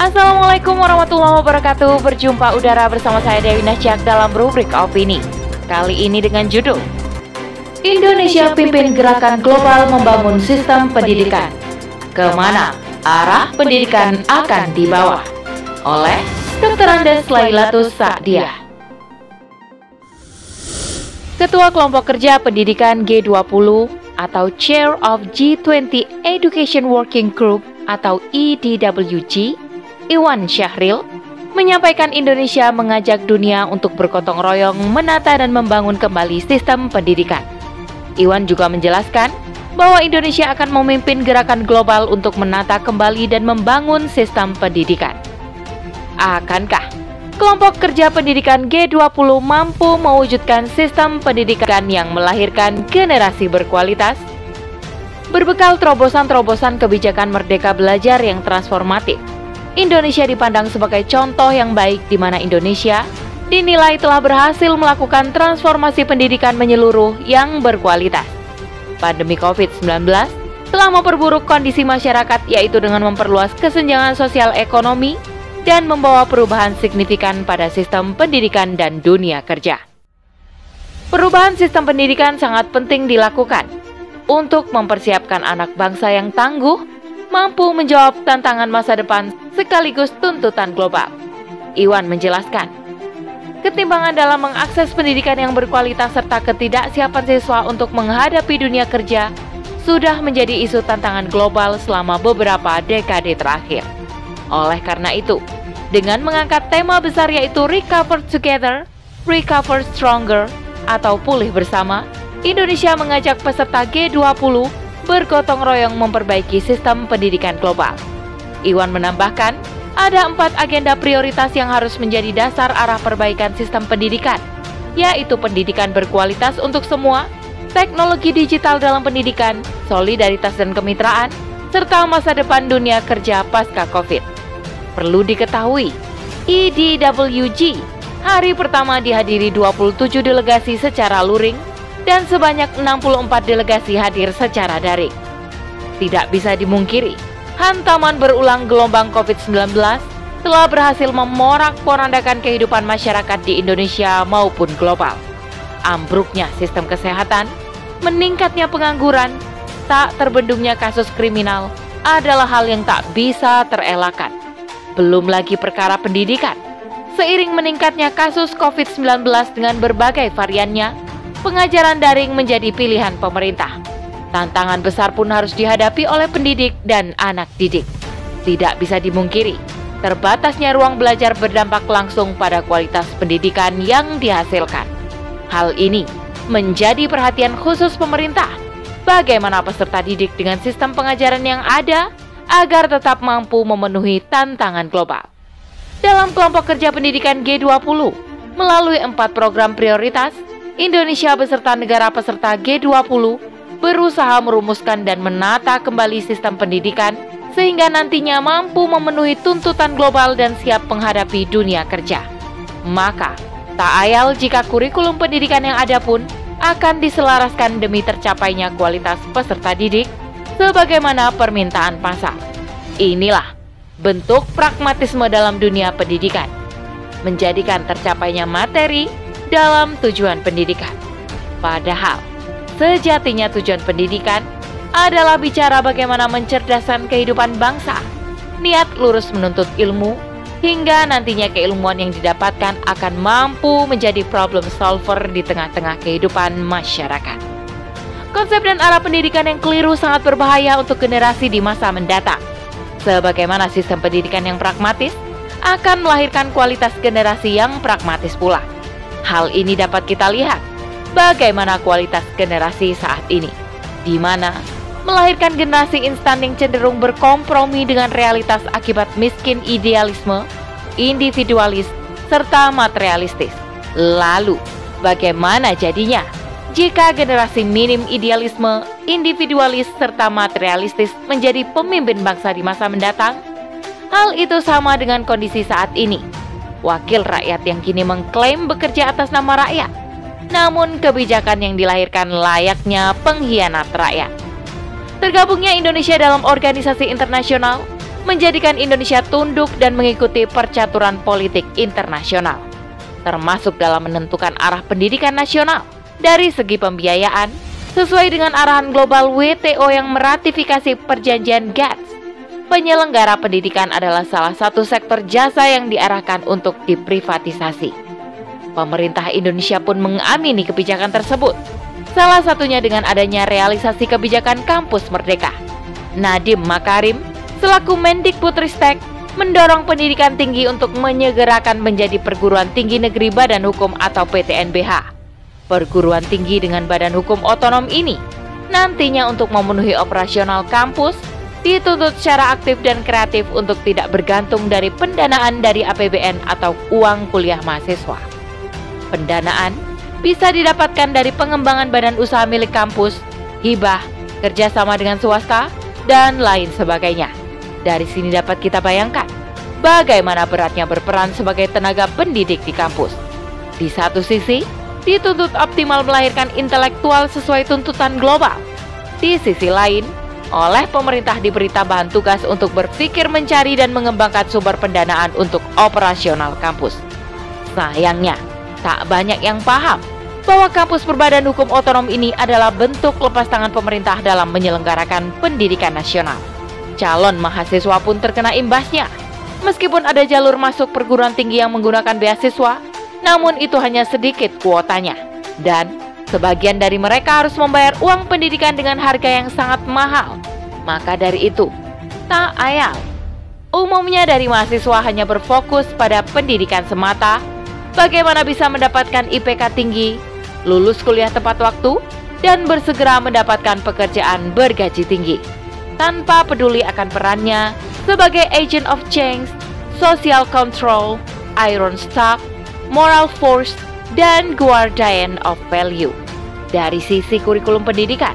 Assalamualaikum warahmatullahi wabarakatuh. Berjumpa udara bersama saya Dewi Nasjak dalam rubrik Opini. Kali ini dengan judul Indonesia pimpin gerakan global membangun sistem pendidikan. Ke mana arah pendidikan akan dibawa? Oleh Dr. Andes Lailatus Sa'diah Ketua Kelompok Kerja Pendidikan G20 atau Chair of G20 Education Working Group atau EDWG Iwan Syahril, menyampaikan Indonesia mengajak dunia untuk bergotong royong menata dan membangun kembali sistem pendidikan. Iwan juga menjelaskan bahwa Indonesia akan memimpin gerakan global untuk menata kembali dan membangun sistem pendidikan. Akankah kelompok kerja pendidikan G20 mampu mewujudkan sistem pendidikan yang melahirkan generasi berkualitas? Berbekal terobosan-terobosan kebijakan Merdeka Belajar yang transformatif, Indonesia dipandang sebagai contoh yang baik di mana Indonesia dinilai telah berhasil melakukan transformasi pendidikan menyeluruh yang berkualitas. Pandemi COVID-19 telah memperburuk kondisi masyarakat yaitu dengan memperluas kesenjangan sosial ekonomi dan membawa perubahan signifikan pada sistem pendidikan dan dunia kerja. Perubahan sistem pendidikan sangat penting dilakukan untuk mempersiapkan anak bangsa yang tangguh mampu menjawab tantangan masa depan sekaligus tuntutan global. Iwan menjelaskan, ketimbangan dalam mengakses pendidikan yang berkualitas serta ketidaksiapan siswa untuk menghadapi dunia kerja sudah menjadi isu tantangan global selama beberapa dekade terakhir. Oleh karena itu, dengan mengangkat tema besar yaitu Recover Together, Recover Stronger, atau Pulih Bersama, Indonesia mengajak peserta G20 bergotong royong memperbaiki sistem pendidikan global. Iwan menambahkan, ada empat agenda prioritas yang harus menjadi dasar arah perbaikan sistem pendidikan, yaitu pendidikan berkualitas untuk semua, teknologi digital dalam pendidikan, solidaritas dan kemitraan, serta masa depan dunia kerja pasca COVID. Perlu diketahui, EDWG hari pertama dihadiri 27 delegasi secara luring dan sebanyak 64 delegasi hadir secara daring. Tidak bisa dimungkiri, hantaman berulang gelombang COVID-19 telah berhasil memorak-porandakan kehidupan masyarakat di Indonesia maupun global. Ambruknya sistem kesehatan, meningkatnya pengangguran, tak terbendungnya kasus kriminal adalah hal yang tak bisa terelakkan. Belum lagi perkara pendidikan. Seiring meningkatnya kasus COVID-19 dengan berbagai variannya, pengajaran daring menjadi pilihan pemerintah. Tantangan besar pun harus dihadapi oleh pendidik dan anak didik. Tidak bisa dimungkiri, terbatasnya ruang belajar berdampak langsung pada kualitas pendidikan yang dihasilkan. Hal ini menjadi perhatian khusus pemerintah. Bagaimana peserta didik dengan sistem pengajaran yang ada agar tetap mampu memenuhi tantangan global. Dalam kelompok kerja pendidikan G20, melalui empat program prioritas, Indonesia beserta negara peserta G20 berusaha merumuskan dan menata kembali sistem pendidikan sehingga nantinya mampu memenuhi tuntutan global dan siap menghadapi dunia kerja. Maka, tak ayal jika kurikulum pendidikan yang ada pun akan diselaraskan demi tercapainya kualitas peserta didik sebagaimana permintaan pasar. Inilah bentuk pragmatisme dalam dunia pendidikan. Menjadikan tercapainya materi dalam tujuan pendidikan. Padahal, sejatinya tujuan pendidikan adalah bicara bagaimana mencerdaskan kehidupan bangsa, niat lurus menuntut ilmu, hingga nantinya keilmuan yang didapatkan akan mampu menjadi problem solver di tengah-tengah kehidupan masyarakat. Konsep dan arah pendidikan yang keliru sangat berbahaya untuk generasi di masa mendatang. Sebagaimana sistem pendidikan yang pragmatis akan melahirkan kualitas generasi yang pragmatis pula. Hal ini dapat kita lihat bagaimana kualitas generasi saat ini, di mana melahirkan generasi instan yang cenderung berkompromi dengan realitas akibat miskin idealisme, individualis, serta materialistis. Lalu, bagaimana jadinya jika generasi minim idealisme, individualis, serta materialistis menjadi pemimpin bangsa di masa mendatang? Hal itu sama dengan kondisi saat ini wakil rakyat yang kini mengklaim bekerja atas nama rakyat. Namun kebijakan yang dilahirkan layaknya pengkhianat rakyat. Tergabungnya Indonesia dalam organisasi internasional menjadikan Indonesia tunduk dan mengikuti percaturan politik internasional, termasuk dalam menentukan arah pendidikan nasional dari segi pembiayaan sesuai dengan arahan global WTO yang meratifikasi perjanjian GATS. Penyelenggara pendidikan adalah salah satu sektor jasa yang diarahkan untuk diprivatisasi. Pemerintah Indonesia pun mengamini kebijakan tersebut, salah satunya dengan adanya realisasi kebijakan kampus merdeka. Nadiem Makarim selaku Mendikbudristek mendorong pendidikan tinggi untuk menyegerakan menjadi perguruan tinggi negeri Badan Hukum atau PTNBH. Perguruan tinggi dengan badan hukum otonom ini nantinya untuk memenuhi operasional kampus dituntut secara aktif dan kreatif untuk tidak bergantung dari pendanaan dari APBN atau uang kuliah mahasiswa. Pendanaan bisa didapatkan dari pengembangan badan usaha milik kampus, hibah, kerjasama dengan swasta, dan lain sebagainya. Dari sini dapat kita bayangkan bagaimana beratnya berperan sebagai tenaga pendidik di kampus. Di satu sisi, dituntut optimal melahirkan intelektual sesuai tuntutan global. Di sisi lain, oleh pemerintah diberi tambahan tugas untuk berpikir mencari dan mengembangkan sumber pendanaan untuk operasional kampus. Sayangnya, tak banyak yang paham bahwa kampus berbadan hukum otonom ini adalah bentuk lepas tangan pemerintah dalam menyelenggarakan pendidikan nasional calon mahasiswa pun terkena imbasnya. Meskipun ada jalur masuk perguruan tinggi yang menggunakan beasiswa, namun itu hanya sedikit kuotanya. Dan sebagian dari mereka harus membayar uang pendidikan dengan harga yang sangat mahal. Maka dari itu, tak ayal. Umumnya dari mahasiswa hanya berfokus pada pendidikan semata, bagaimana bisa mendapatkan IPK tinggi, lulus kuliah tepat waktu, dan bersegera mendapatkan pekerjaan bergaji tinggi tanpa peduli akan perannya sebagai agent of change, social control, iron stock, moral force, dan guardian of value. Dari sisi kurikulum pendidikan,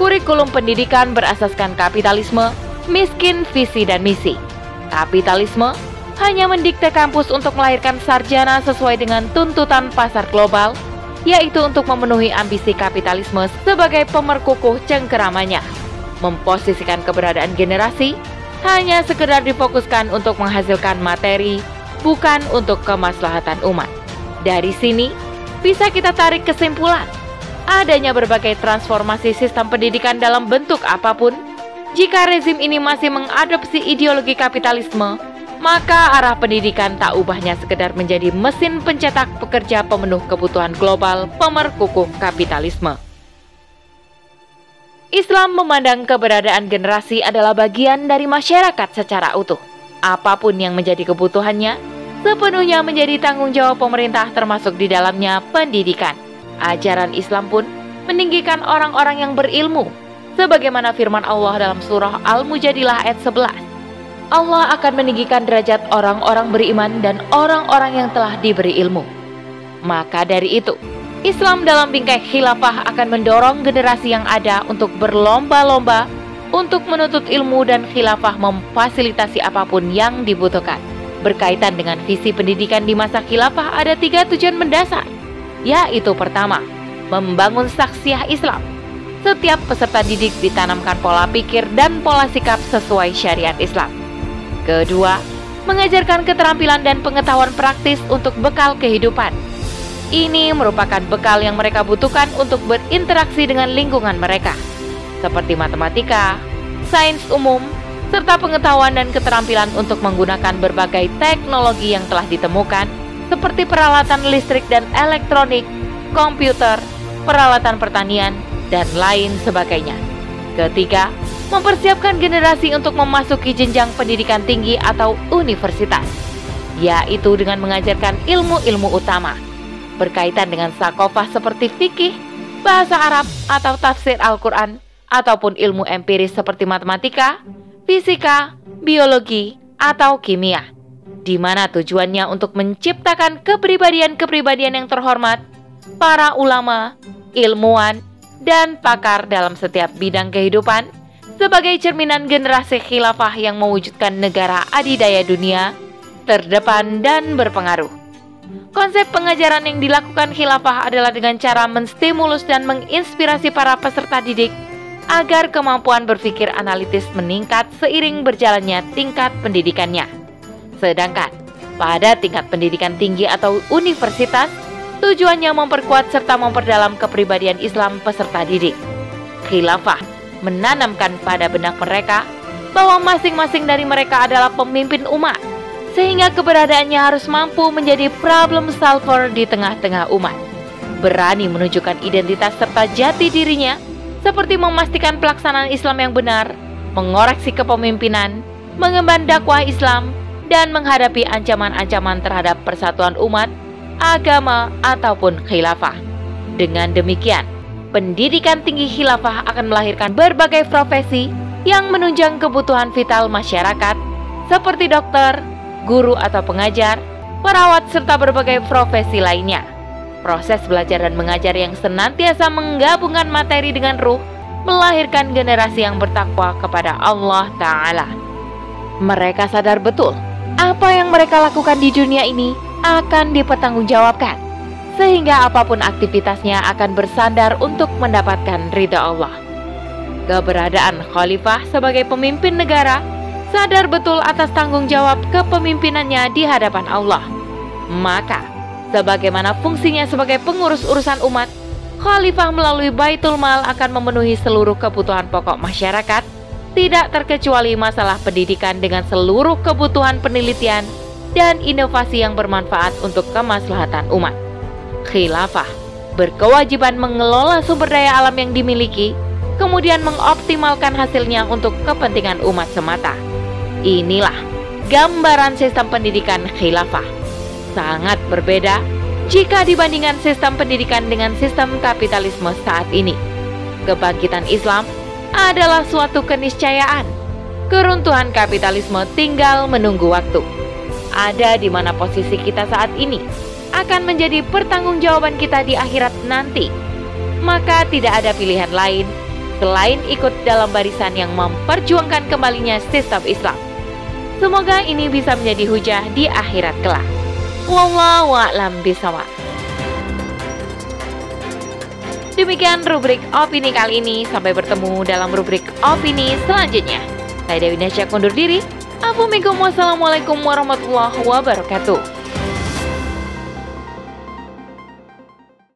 kurikulum pendidikan berasaskan kapitalisme, miskin visi dan misi. Kapitalisme hanya mendikte kampus untuk melahirkan sarjana sesuai dengan tuntutan pasar global, yaitu untuk memenuhi ambisi kapitalisme sebagai pemerkukuh cengkeramannya memposisikan keberadaan generasi hanya sekedar difokuskan untuk menghasilkan materi, bukan untuk kemaslahatan umat. Dari sini, bisa kita tarik kesimpulan, adanya berbagai transformasi sistem pendidikan dalam bentuk apa pun, jika rezim ini masih mengadopsi ideologi kapitalisme, maka arah pendidikan tak ubahnya sekedar menjadi mesin pencetak pekerja pemenuh kebutuhan global pemerkukuh kapitalisme. Islam memandang keberadaan generasi adalah bagian dari masyarakat secara utuh. Apa pun yang menjadi kebutuhannya, sepenuhnya menjadi tanggung jawab pemerintah termasuk di dalamnya pendidikan. Ajaran Islam pun meninggikan orang-orang yang berilmu, sebagaimana firman Allah dalam surah Al-Mujadilah ayat 11. Allah akan meninggikan derajat orang-orang beriman dan orang-orang yang telah diberi ilmu. Maka dari itu, Islam dalam bingkai khilafah akan mendorong generasi yang ada untuk berlomba-lomba untuk menuntut ilmu dan khilafah memfasilitasi apa pun yang dibutuhkan. Berkaitan dengan visi pendidikan di masa khilafah ada tiga tujuan mendasar, yaitu pertama, membangun saksiah Islam. Setiap peserta didik ditanamkan pola pikir dan pola sikap sesuai syariat Islam. Kedua, mengajarkan keterampilan dan pengetahuan praktis untuk bekal kehidupan ini merupakan bekal yang mereka butuhkan untuk berinteraksi dengan lingkungan mereka, seperti matematika, sains umum, serta pengetahuan dan keterampilan untuk menggunakan berbagai teknologi yang telah ditemukan, seperti peralatan listrik dan elektronik, komputer, peralatan pertanian, dan lain sebagainya. Ketiga, mempersiapkan generasi untuk memasuki jenjang pendidikan tinggi atau universitas, yaitu dengan mengajarkan ilmu-ilmu utama berkaitan dengan sakofah seperti fikih, bahasa Arab atau tafsir Al-Quran, ataupun ilmu empiris seperti matematika, fisika, biologi, atau kimia, di mana tujuannya untuk menciptakan kepribadian-kepribadian yang terhormat, para ulama, ilmuwan, dan pakar dalam setiap bidang kehidupan sebagai cerminan generasi khilafah yang mewujudkan negara adidaya dunia terdepan dan berpengaruh. Konsep pengajaran yang dilakukan khilafah adalah dengan cara menstimulus dan menginspirasi para peserta didik agar kemampuan berpikir analitis meningkat seiring berjalannya tingkat pendidikannya. Sedangkan pada tingkat pendidikan tinggi atau universitas, tujuannya memperkuat serta memperdalam kepribadian Islam peserta didik. Khilafah menanamkan pada benak mereka bahwa masing-masing dari mereka adalah pemimpin umat, sehingga keberadaannya harus mampu menjadi problem solver di tengah-tengah umat. Berani menunjukkan identitas serta jati dirinya seperti memastikan pelaksanaan Islam yang benar, mengoreksi kepemimpinan, mengemban dakwah Islam, dan menghadapi ancaman-ancaman terhadap persatuan umat, agama, ataupun khilafah. Dengan demikian, pendidikan tinggi khilafah akan melahirkan berbagai profesi yang menunjang kebutuhan vital masyarakat, seperti dokter, guru atau pengajar, perawat, serta berbagai profesi lainnya. Proses belajar dan mengajar yang senantiasa menggabungkan materi dengan ruh melahirkan generasi yang bertakwa kepada Allah Ta'ala. Mereka sadar betul apa yang mereka lakukan di dunia ini akan dipertanggungjawabkan, sehingga apa pun aktivitasnya akan bersandar untuk mendapatkan ridha Allah. Keberadaan khalifah sebagai pemimpin negara sadar betul atas tanggung jawab kepemimpinannya di hadapan Allah. Maka, Sebagaimana fungsinya sebagai pengurus urusan umat, Khalifah melalui Baitul Mal akan memenuhi seluruh kebutuhan pokok masyarakat, tidak terkecuali masalah pendidikan dengan seluruh kebutuhan penelitian dan inovasi yang bermanfaat untuk kemaslahatan umat. Khilafah berkewajiban mengelola sumber daya alam yang dimiliki, kemudian mengoptimalkan hasilnya untuk kepentingan umat semata. Inilah gambaran sistem pendidikan khilafah sangat berbeda jika dibandingkan sistem pendidikan dengan sistem kapitalisme saat ini. Kebangkitan Islam adalah suatu keniscayaan. Keruntuhan kapitalisme tinggal menunggu waktu. Ada di mana posisi kita saat ini akan menjadi pertanggungjawaban kita di akhirat nanti. Maka tidak ada pilihan lain selain ikut dalam barisan yang memperjuangkan kembalinya sistem Islam. Semoga ini bisa menjadi hujah di akhirat kelak. Wallahu a'lam bisawab. Demikian rubrik opini kali ini. Sampai bertemu dalam rubrik opini selanjutnya. Saya Dewi Nasya kundur diri. Assalamualaikum warahmatullahi wabarakatuh.